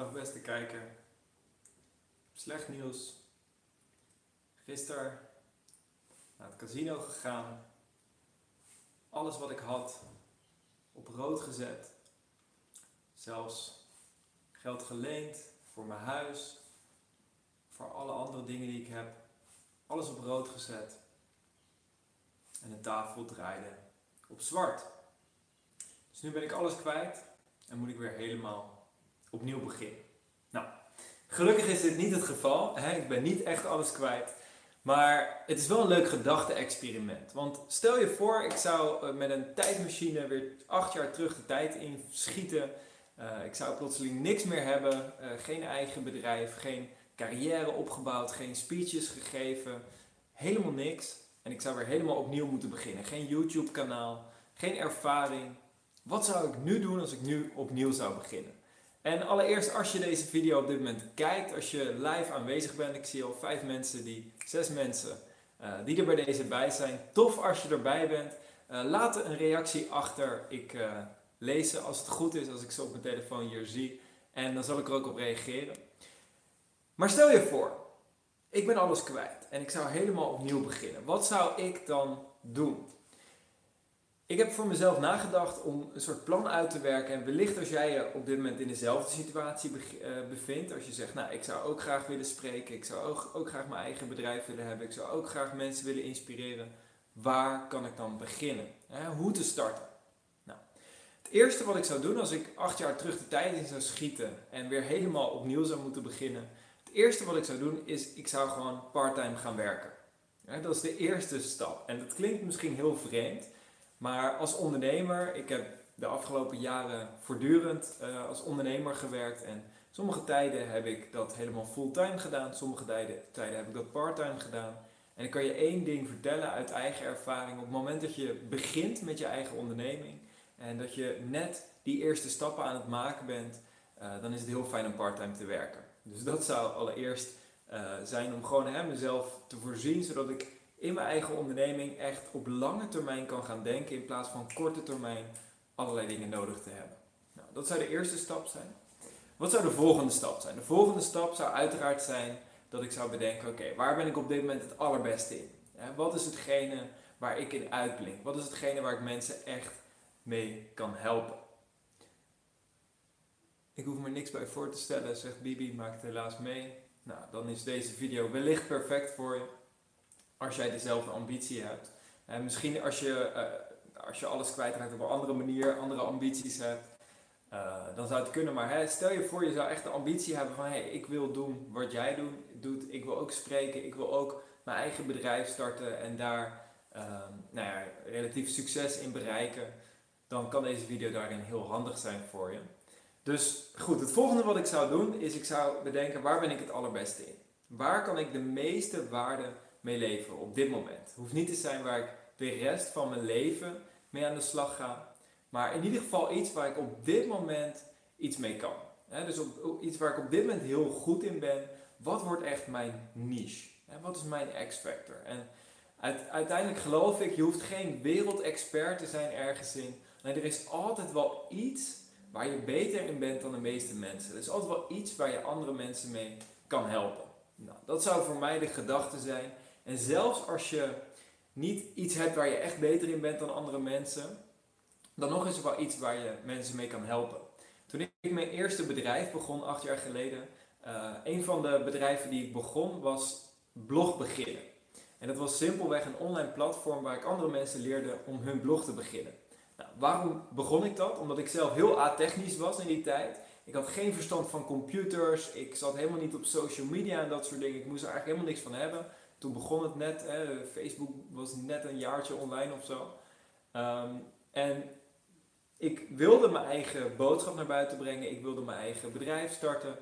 Dag beste kijker. Slecht nieuws. Gisteren naar het casino gegaan. Alles wat ik had op rood gezet. Zelfs geld geleend voor mijn huis. Voor alle andere dingen die ik heb. Alles op rood gezet. En de tafel draaide op zwart. Dus nu ben ik alles kwijt en moet ik weer helemaal opnieuw beginnen. Nou, gelukkig is dit niet het geval. Hè? Ik ben niet echt alles kwijt. Maar het is wel een leuk gedachte-experiment. Want stel je voor, ik zou eh, met een tijdmachine weer acht jaar terug de tijd inschieten. Uh, ik zou plotseling niks meer hebben. Uh, geen eigen bedrijf, geen carrière opgebouwd, geen speeches gegeven. Helemaal niks. En ik zou weer helemaal opnieuw moeten beginnen. Geen YouTube-kanaal, geen ervaring. Wat zou ik nu doen als ik nu opnieuw zou beginnen? En allereerst, als je deze video op dit moment kijkt, als je live aanwezig bent, ik zie al vijf mensen, die, zes mensen uh, die er bij deze bij zijn. Tof als je erbij bent. Uh, laat een reactie achter. Ik uh, lees ze als het goed is, als ik ze op mijn telefoon hier zie. En dan zal ik er ook op reageren. Maar stel je voor, ik ben alles kwijt en ik zou helemaal opnieuw beginnen. Wat zou ik dan doen? Ik heb voor mezelf nagedacht om een soort plan uit te werken. En wellicht als jij je op dit moment in dezelfde situatie bevindt. Als je zegt, nou ik zou ook graag willen spreken. Ik zou ook, ook graag mijn eigen bedrijf willen hebben. Ik zou ook graag mensen willen inspireren. Waar kan ik dan beginnen? Hoe te starten? Nou, het eerste wat ik zou doen als ik acht jaar terug de tijd in zou schieten. En weer helemaal opnieuw zou moeten beginnen. Het eerste wat ik zou doen is, ik zou gewoon parttime gaan werken. dat is de eerste stap. En dat klinkt misschien heel vreemd. Maar als ondernemer, ik heb de afgelopen jaren voortdurend uh, als ondernemer gewerkt. En sommige tijden heb ik dat helemaal fulltime gedaan, sommige tijden, heb ik dat parttime gedaan. En ik kan je één ding vertellen uit eigen ervaring. Op het moment dat je begint met je eigen onderneming en dat je net die eerste stappen aan het maken bent, uh, dan is het heel fijn om parttime te werken. Dus dat zou allereerst uh, zijn om gewoon hè, mezelf te voorzien, zodat ik in mijn eigen onderneming echt op lange termijn kan gaan denken in plaats van korte termijn allerlei dingen nodig te hebben. Nou, dat zou de eerste stap zijn. Wat zou de volgende stap zijn? De volgende stap zou uiteraard zijn dat ik zou bedenken, oké, waar ben ik op dit moment het allerbeste in? wat is hetgene waar ik in uitblink? Wat is hetgene waar ik mensen echt mee kan helpen? Ik hoef me niks bij voor te stellen, zegt Bibi, maakt helaas mee. Nou, dan is deze video wellicht perfect voor je als jij dezelfde ambitie hebt. En misschien als je, uh, als je alles kwijtraakt op een andere manier, andere ambities hebt, uh, dan zou het kunnen. Maar hè, stel je voor, je zou echt de ambitie hebben van hey, ik wil doen wat jij doet. Ik wil ook spreken, ik wil ook mijn eigen bedrijf starten en daar uh, nou ja, relatief succes in bereiken. Dan kan deze video daarin heel handig zijn voor je. Dus goed, het volgende wat ik zou doen is ik zou bedenken waar ben ik het allerbeste in? Waar kan ik de meeste waarde mee leven op dit moment. Het hoeft niet te zijn waar ik de rest van mijn leven mee aan de slag ga. Maar in ieder geval iets waar ik op dit moment iets mee kan. dus iets waar ik op dit moment heel goed in ben. Wat wordt echt mijn niche? wat is mijn X-factor? En uiteindelijk geloof ik, je hoeft geen wereldexpert te zijn ergens in. Er is altijd wel iets waar je beter in bent dan de meeste mensen. Er is altijd wel iets waar je andere mensen mee kan helpen. Nou, dat zou voor mij de gedachte zijn. En zelfs als je niet iets hebt waar je echt beter in bent dan andere mensen, dan nog is er wel iets waar je mensen mee kan helpen. Toen ik mijn eerste bedrijf begon, acht jaar geleden, uh, een van de bedrijven die ik begon was blog beginnen. En dat was simpelweg een online platform waar ik andere mensen leerde om hun blog te beginnen. Nou, waarom begon ik dat? Omdat ik zelf heel atechnisch was in die tijd. Ik had geen verstand van computers, ik zat helemaal niet op social media en dat soort dingen. Ik moest er eigenlijk helemaal niks van hebben. Toen begon het net, hè, Facebook was net een jaartje online of zo. Ehm, en ik wilde mijn eigen boodschap naar buiten brengen, ik wilde mijn eigen bedrijf starten.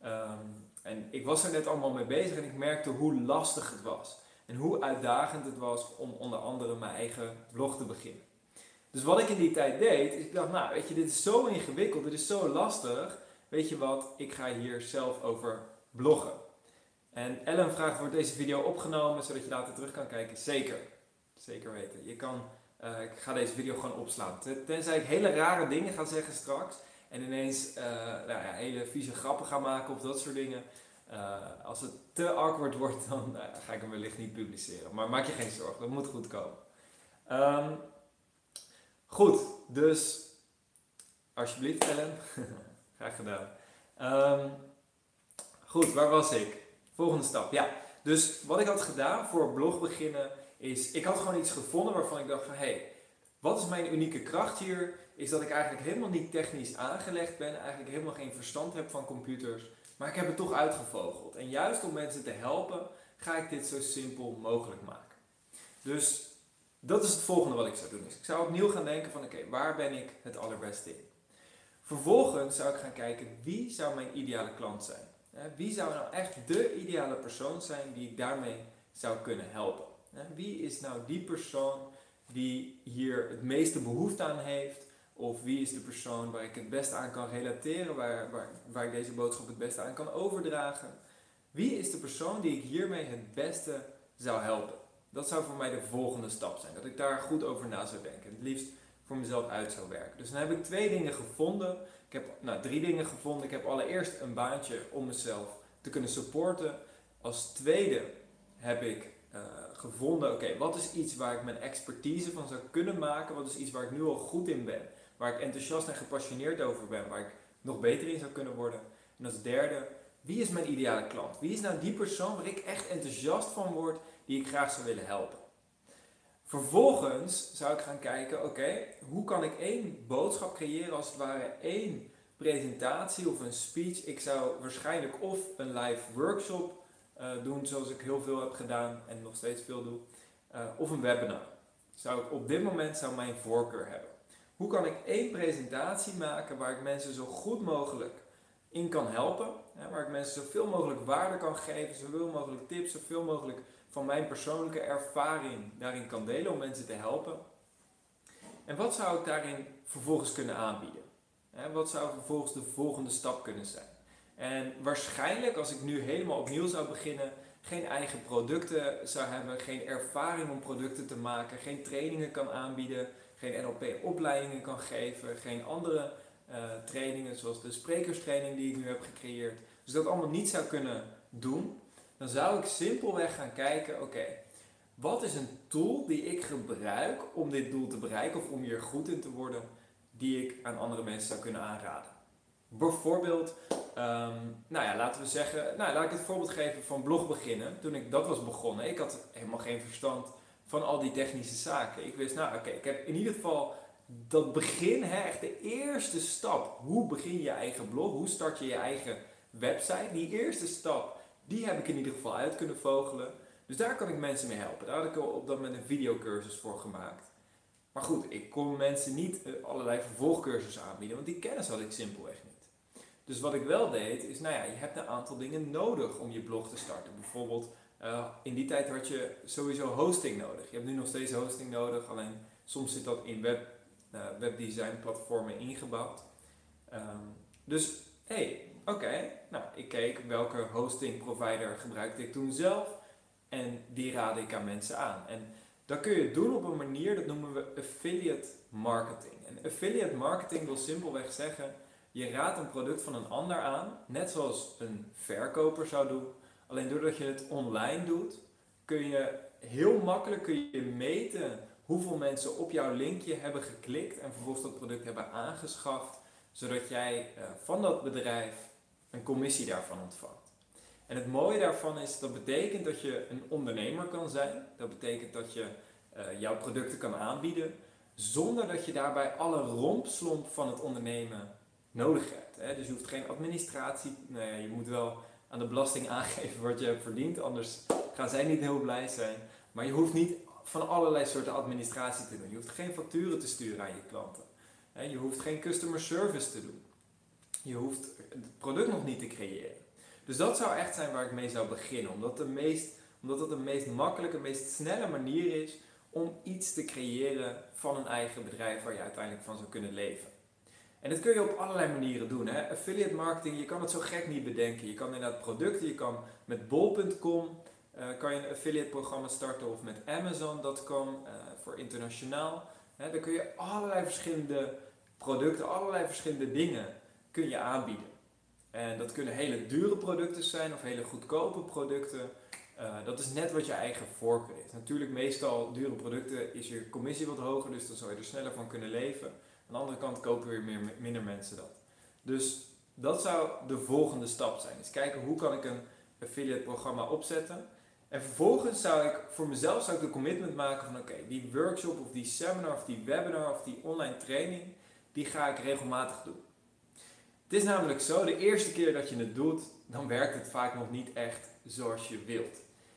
Ehm, en ik was er net allemaal mee bezig en ik merkte hoe lastig het was. En hoe uitdagend het was om onder andere mijn eigen blog te beginnen. Dus wat ik in die tijd deed, is ik dacht, nou weet je, dit is zo ingewikkeld, dit is zo lastig. Weet je wat, ik ga hier zelf over bloggen. En Ellen vraagt, wordt deze video opgenomen zodat je later terug kan kijken? Zeker. Zeker weten. Je kan, uh, ik ga deze video gewoon opslaan. Tenzij ik hele rare dingen ga zeggen straks. en ineens uh, nou ja, hele vieze grappen ga maken of dat soort dingen. als het te awkward wordt, dan ga ik hem wellicht niet publiceren. Maar maak je geen zorgen, dat moet goed komen. Um, goed, dus alsjeblieft Ellen, graag gedaan. Um, goed, waar was ik? Volgende stap, ja. Dus wat ik had gedaan voor blog beginnen is, ik had gewoon iets gevonden waarvan ik dacht van, hé, hey, wat is mijn unieke kracht hier? Is dat ik eigenlijk helemaal niet technisch aangelegd ben, eigenlijk helemaal geen verstand heb van computers, maar ik heb het toch uitgevogeld. En juist om mensen te helpen, ga ik dit zo simpel mogelijk maken. Dus dat is het volgende wat ik zou doen. Dus ik zou opnieuw gaan denken van, oké, waar ben ik het allerbeste in? Vervolgens zou ik gaan kijken, wie zou mijn ideale klant zijn? Wie zou nou echt de ideale persoon zijn die ik daarmee zou kunnen helpen? Wie is nou die persoon die hier het meeste behoefte aan heeft? Of wie is de persoon waar ik het beste aan kan relateren, waar, waar, waar ik deze boodschap het beste aan kan overdragen? Wie is de persoon die ik hiermee het beste zou helpen? Dat zou voor mij de volgende stap zijn. Dat ik daar goed over na zou denken. Het liefst voor mezelf uit zou werken. Dus dan heb ik twee dingen gevonden. Ik heb nou, drie dingen gevonden. Ik heb allereerst een baantje om mezelf te kunnen supporten. Als tweede heb ik uh, gevonden, oké, wat is iets waar ik mijn expertise van zou kunnen maken? Wat is iets waar ik nu al goed in ben? Waar ik enthousiast en gepassioneerd over ben? Waar ik nog beter in zou kunnen worden? En als derde, wie is mijn ideale klant? Wie is nou die persoon waar ik echt enthousiast van word, die ik graag zou willen helpen? Vervolgens zou ik gaan kijken, oké, hoe kan ik één boodschap creëren als het ware één presentatie of een speech. Ik zou waarschijnlijk of een live workshop uh, doen, zoals ik heel veel heb gedaan en nog steeds veel doe, uh, of een webinar. Zou ik op dit moment zou mijn voorkeur hebben. Hoe kan ik één presentatie maken waar ik mensen zo goed mogelijk in kan helpen, hè, waar ik mensen zoveel mogelijk waarde kan geven, zoveel mogelijk tips, zoveel mogelijk van mijn persoonlijke ervaring daarin kan delen om mensen te helpen. En wat zou ik daarin vervolgens kunnen aanbieden? Wat zou vervolgens de volgende stap kunnen zijn? En waarschijnlijk, als ik nu helemaal opnieuw zou beginnen, geen eigen producten zou hebben, geen ervaring om producten te maken, geen trainingen kan aanbieden, geen NLP-opleidingen kan geven, geen andere uh, trainingen zoals de sprekerstraining die ik nu heb gecreëerd. Dus dat allemaal niet zou kunnen doen, dan zou ik simpelweg gaan kijken, oké, wat is een tool die ik gebruik om dit doel te bereiken of om hier goed in te worden, die ik aan andere mensen zou kunnen aanraden. Bijvoorbeeld, ehm, nou ja, laten we zeggen, nou laat ik het voorbeeld geven van blog beginnen. Toen ik dat was begonnen, ik had helemaal geen verstand van al die technische zaken. Ik wist, nou oké, ik heb in ieder geval dat begin, hè, echt de eerste stap. Hoe begin je eigen blog? Hoe start je je eigen website? Die eerste stap, die heb ik in ieder geval uit kunnen vogelen. Dus daar kan ik mensen mee helpen. Daar had ik op dat moment een videocursus voor gemaakt. Maar goed, ik kon mensen niet eh, allerlei vervolgcursussen aanbieden, want die kennis had ik simpelweg niet. Dus wat ik wel deed, is, nou ja, je hebt een aantal dingen nodig om je blog te starten. Bijvoorbeeld, uh, in die tijd had je sowieso hosting nodig. Je hebt nu nog steeds hosting nodig, alleen soms zit dat in web, uh, webdesign platformen ingebouwd. Um, dus, hey, oké, nou, ik keek welke hosting provider gebruikte ik toen zelf en die raadde ik aan mensen aan. En dat kun je doen op een manier, dat noemen we affiliate marketing. En affiliate marketing wil simpelweg zeggen, je raadt een product van een ander aan, net zoals een verkoper zou doen. Alleen doordat je het online doet, kun je heel makkelijk kun je meten hoeveel mensen op jouw linkje hebben geklikt en vervolgens dat product hebben aangeschaft, zodat jij eh, van dat bedrijf een commissie daarvan ontvangt. En het mooie daarvan is, dat betekent dat je een ondernemer kan zijn. Dat betekent dat je uh, jouw producten kan aanbieden, zonder dat je daarbij alle rompslomp van het ondernemen nodig hebt. Hè? Dus je hoeft geen administratie, ja, je moet wel aan de belasting aangeven wat je hebt verdiend, anders gaan zij niet heel blij zijn. Maar je hoeft niet van allerlei soorten administratie te doen. Je hoeft geen facturen te sturen aan je klanten. Je hoeft geen customer service te doen. Je hoeft het product nog niet te creëren. Dus dat zou echt zijn waar ik mee zou beginnen. Omdat, de meest, omdat het de meest makkelijke, meest snelle manier is om iets te creëren van een eigen bedrijf waar je uiteindelijk van zou kunnen leven. En dat kun je op allerlei manieren doen. Hè? Affiliate marketing, je kan het zo gek niet bedenken. Je kan inderdaad producten, je kan met bol.com uh, kan je een affiliate programma starten of met Amazon.com uh, voor internationaal. Hè? Dan kun je allerlei verschillende producten, allerlei verschillende dingen kun je aanbieden. En dat kunnen hele dure producten zijn of hele goedkope producten. Uh, dat is net wat je eigen voorkeur is. Natuurlijk, meestal dure producten is je commissie wat hoger, dus dan zou je er sneller van kunnen leven. Aan de andere kant kopen weer meer, minder mensen dat. Dus dat zou de volgende stap zijn. Dus kijken hoe kan ik een affiliate programma opzetten. En vervolgens zou ik voor mezelf zou ik de commitment maken van oké, die workshop of die seminar of die webinar of die online training, die ga ik regelmatig doen. Het is namelijk zo, de eerste keer dat je het doet, dan werkt het vaak nog niet echt zoals je wilt.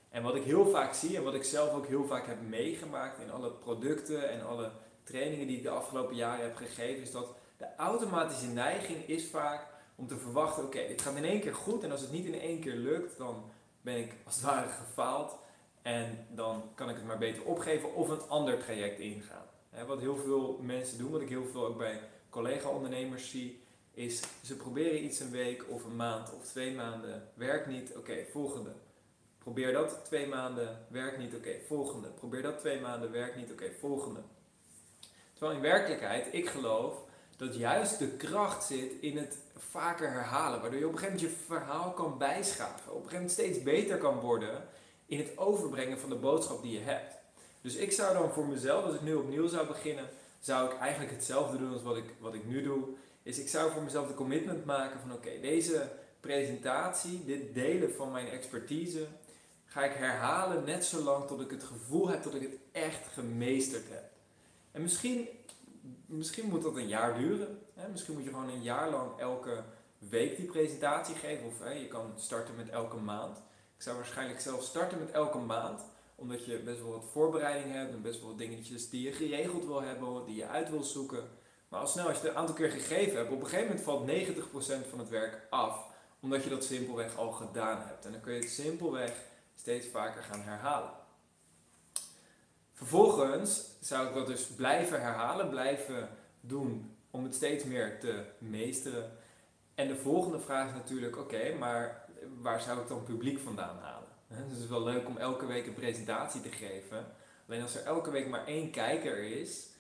En wat ik heel vaak zie en wat ik zelf ook heel vaak heb meegemaakt in alle producten en alle trainingen die ik de afgelopen jaren heb gegeven, is dat de automatische neiging is vaak om te verwachten, oké, dit gaat in één keer goed en als het niet in één keer lukt, dan ben ik als het ware gefaald en dan kan ik het maar beter opgeven of een ander traject ingaan. Wat heel veel mensen doen, wat ik heel veel ook bij collega-ondernemers zie, is ze proberen iets een week of een maand of twee maanden, werkt niet, oké, volgende. Probeer dat twee maanden, werkt niet, oké, volgende. Probeer dat twee maanden, werkt niet, oké, volgende. Terwijl in werkelijkheid, ik geloof dat juist de kracht zit in het vaker herhalen, waardoor je op een gegeven moment je verhaal kan bijschaven, op een gegeven moment steeds beter kan worden in het overbrengen van de boodschap die je hebt. Dus ik zou dan voor mezelf, als ik nu opnieuw zou beginnen, zou ik eigenlijk hetzelfde doen als wat ik, wat ik nu doe. Is ik zou voor mezelf de commitment maken van oké, deze presentatie, dit delen van mijn expertise, ga ik herhalen net zolang tot ik het gevoel heb dat ik het echt gemeesterd heb. En misschien, misschien moet dat een jaar duren. Hè? Misschien moet je gewoon een jaar lang elke week die presentatie geven. Of hè, je kan starten met elke maand. Ik zou waarschijnlijk zelf starten met elke maand. Omdat je best wel wat voorbereiding hebt en best wel wat dingetjes die je geregeld wil hebben, die je uit wil zoeken. Maar al snel, als je het een aantal keer gegeven hebt, op een gegeven moment valt 90% van het werk af. Omdat je dat simpelweg al gedaan hebt. En dan kun je het simpelweg steeds vaker gaan herhalen. Vervolgens zou ik dat dus blijven herhalen, blijven doen om het steeds meer te meesteren. En de volgende vraag is natuurlijk, oké, maar waar zou ik dan publiek vandaan halen? Dus het is wel leuk om elke week een presentatie te geven. Alleen als er elke week maar één kijker is,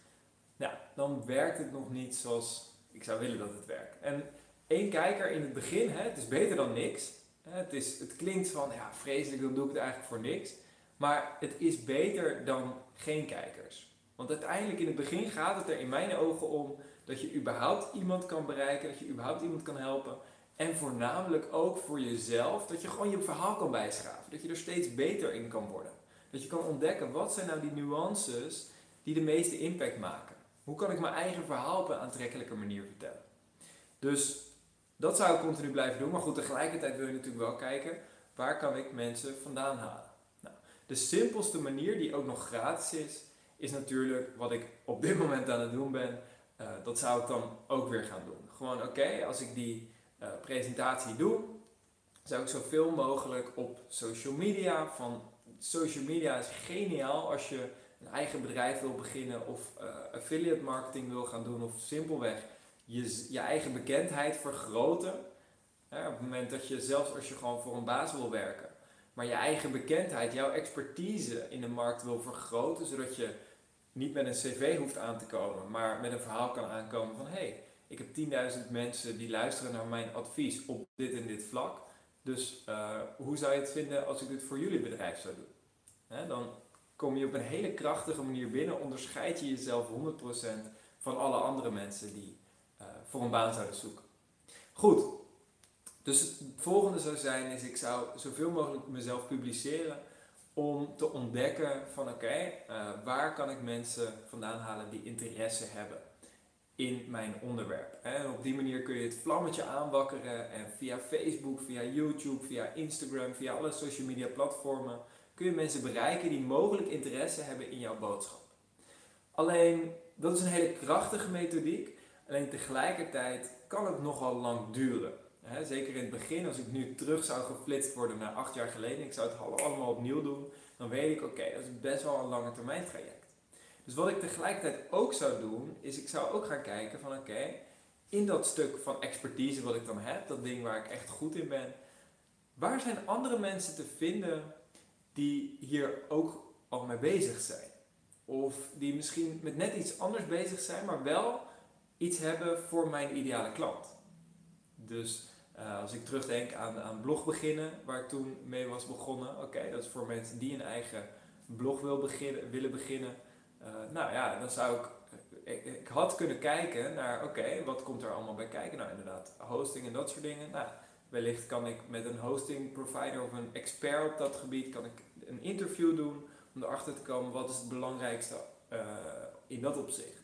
ja, dan werkt het nog niet zoals ik zou willen dat het werkt. En één kijker in het begin, hè, het is beter dan niks. Het, is, het klinkt van, ja, vreselijk, dan doe ik het eigenlijk voor niks. Maar het is beter dan geen kijkers. Want uiteindelijk in het begin gaat het er in mijn ogen om dat je überhaupt iemand kan bereiken, dat je überhaupt iemand kan helpen. En voornamelijk ook voor jezelf, dat je gewoon je verhaal kan bijschaven. Dat je er steeds beter in kan worden. Dat je kan ontdekken, wat zijn nou die nuances die de meeste impact maken? Hoe kan ik mijn eigen verhaal op een aantrekkelijke manier vertellen? Dus dat zou ik continu blijven doen. Maar goed, tegelijkertijd wil je natuurlijk wel kijken, waar kan ik mensen vandaan halen? Nou, de simpelste manier, die ook nog gratis is, is natuurlijk wat ik op dit moment aan het doen ben. Uh, dat zou ik dan ook weer gaan doen. Gewoon oké, als ik die uh, presentatie doe, zou ik zoveel mogelijk op social media. Van social media is geniaal als je eigen bedrijf wil beginnen of uh, affiliate marketing wil gaan doen of simpelweg je, je eigen bekendheid vergroten. op het moment dat je, zelfs als je gewoon voor een baas wil werken, maar je eigen bekendheid, jouw expertise in de markt wil vergroten, zodat je niet met een cv hoeft aan te komen, maar met een verhaal kan aankomen van hé, hey, ik heb 10.000 mensen die luisteren naar mijn advies op dit en dit vlak. Dus uh, hoe zou je het vinden als ik dit voor jullie bedrijf zou doen? Hè, dan kom je op een hele krachtige manier binnen, onderscheid je jezelf 100% van alle andere mensen die uh, voor een baan zouden zoeken. Goed, dus het volgende zou zijn is ik zou zoveel mogelijk mezelf publiceren om te ontdekken van oké, eh, waar kan ik mensen vandaan halen die interesse hebben in mijn onderwerp. En op die manier kun je het vlammetje aanwakkeren en via Facebook, via YouTube, via Instagram, via alle social media platformen kun je mensen bereiken die mogelijk interesse hebben in jouw boodschap. Alleen, dat is een hele krachtige methodiek, alleen tegelijkertijd kan het nogal lang duren. zeker in het begin, als ik nu terug zou geflitst worden naar acht jaar geleden, ik zou het allemaal opnieuw doen, dan weet ik, oké, dat is best wel een lange termijn traject. Dus wat ik tegelijkertijd ook zou doen, is ik zou ook gaan kijken van oké, in dat stuk van expertise wat ik dan heb, dat ding waar ik echt goed in ben, waar zijn andere mensen te vinden die hier ook al mee bezig zijn? Of die misschien met net iets anders bezig zijn, maar wel iets hebben voor mijn ideale klant. Dus eh, als ik terugdenk aan, aan blog beginnen, waar ik toen mee was begonnen. Oké, dat is voor mensen die een eigen blog wil beginnen, willen beginnen. Uh, nou ja, dan zou ik, ik, ik had kunnen kijken naar, oké, wat komt er allemaal bij kijken? Nou inderdaad, hosting en dat soort dingen. Nou, wellicht kan ik met een hosting provider of een expert op dat gebied, kan ik een interview doen om erachter te komen wat is het belangrijkste uh, in dat opzicht.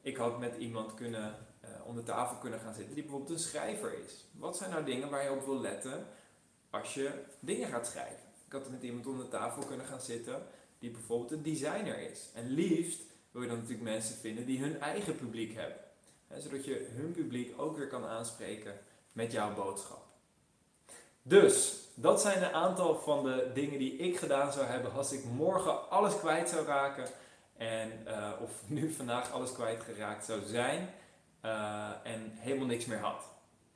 Ik had met iemand kunnen uh, om de tafel kunnen gaan zitten die bijvoorbeeld een schrijver is. Wat zijn nou dingen waar je op wil letten als je dingen gaat schrijven? Ik had met iemand om de tafel kunnen gaan zitten die bijvoorbeeld een designer is. En liefst wil je dan natuurlijk mensen vinden die hun eigen publiek hebben. zodat je hun publiek ook weer kan aanspreken met jouw boodschap. Dus, dat zijn een aantal van de dingen die ik gedaan zou hebben als ik morgen alles kwijt zou raken. En, uh, of nu vandaag alles kwijtgeraakt zou zijn. Uh, en helemaal niks meer had.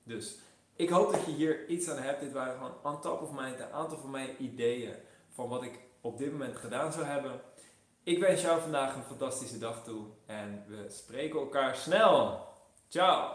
Dus ik hoop dat je hier iets aan hebt. Dit waren gewoon on top of mind een aantal van mijn ideeën van wat ik op dit moment gedaan zou hebben. Ik wens jou vandaag een fantastische dag toe en we spreken elkaar snel. Ciao!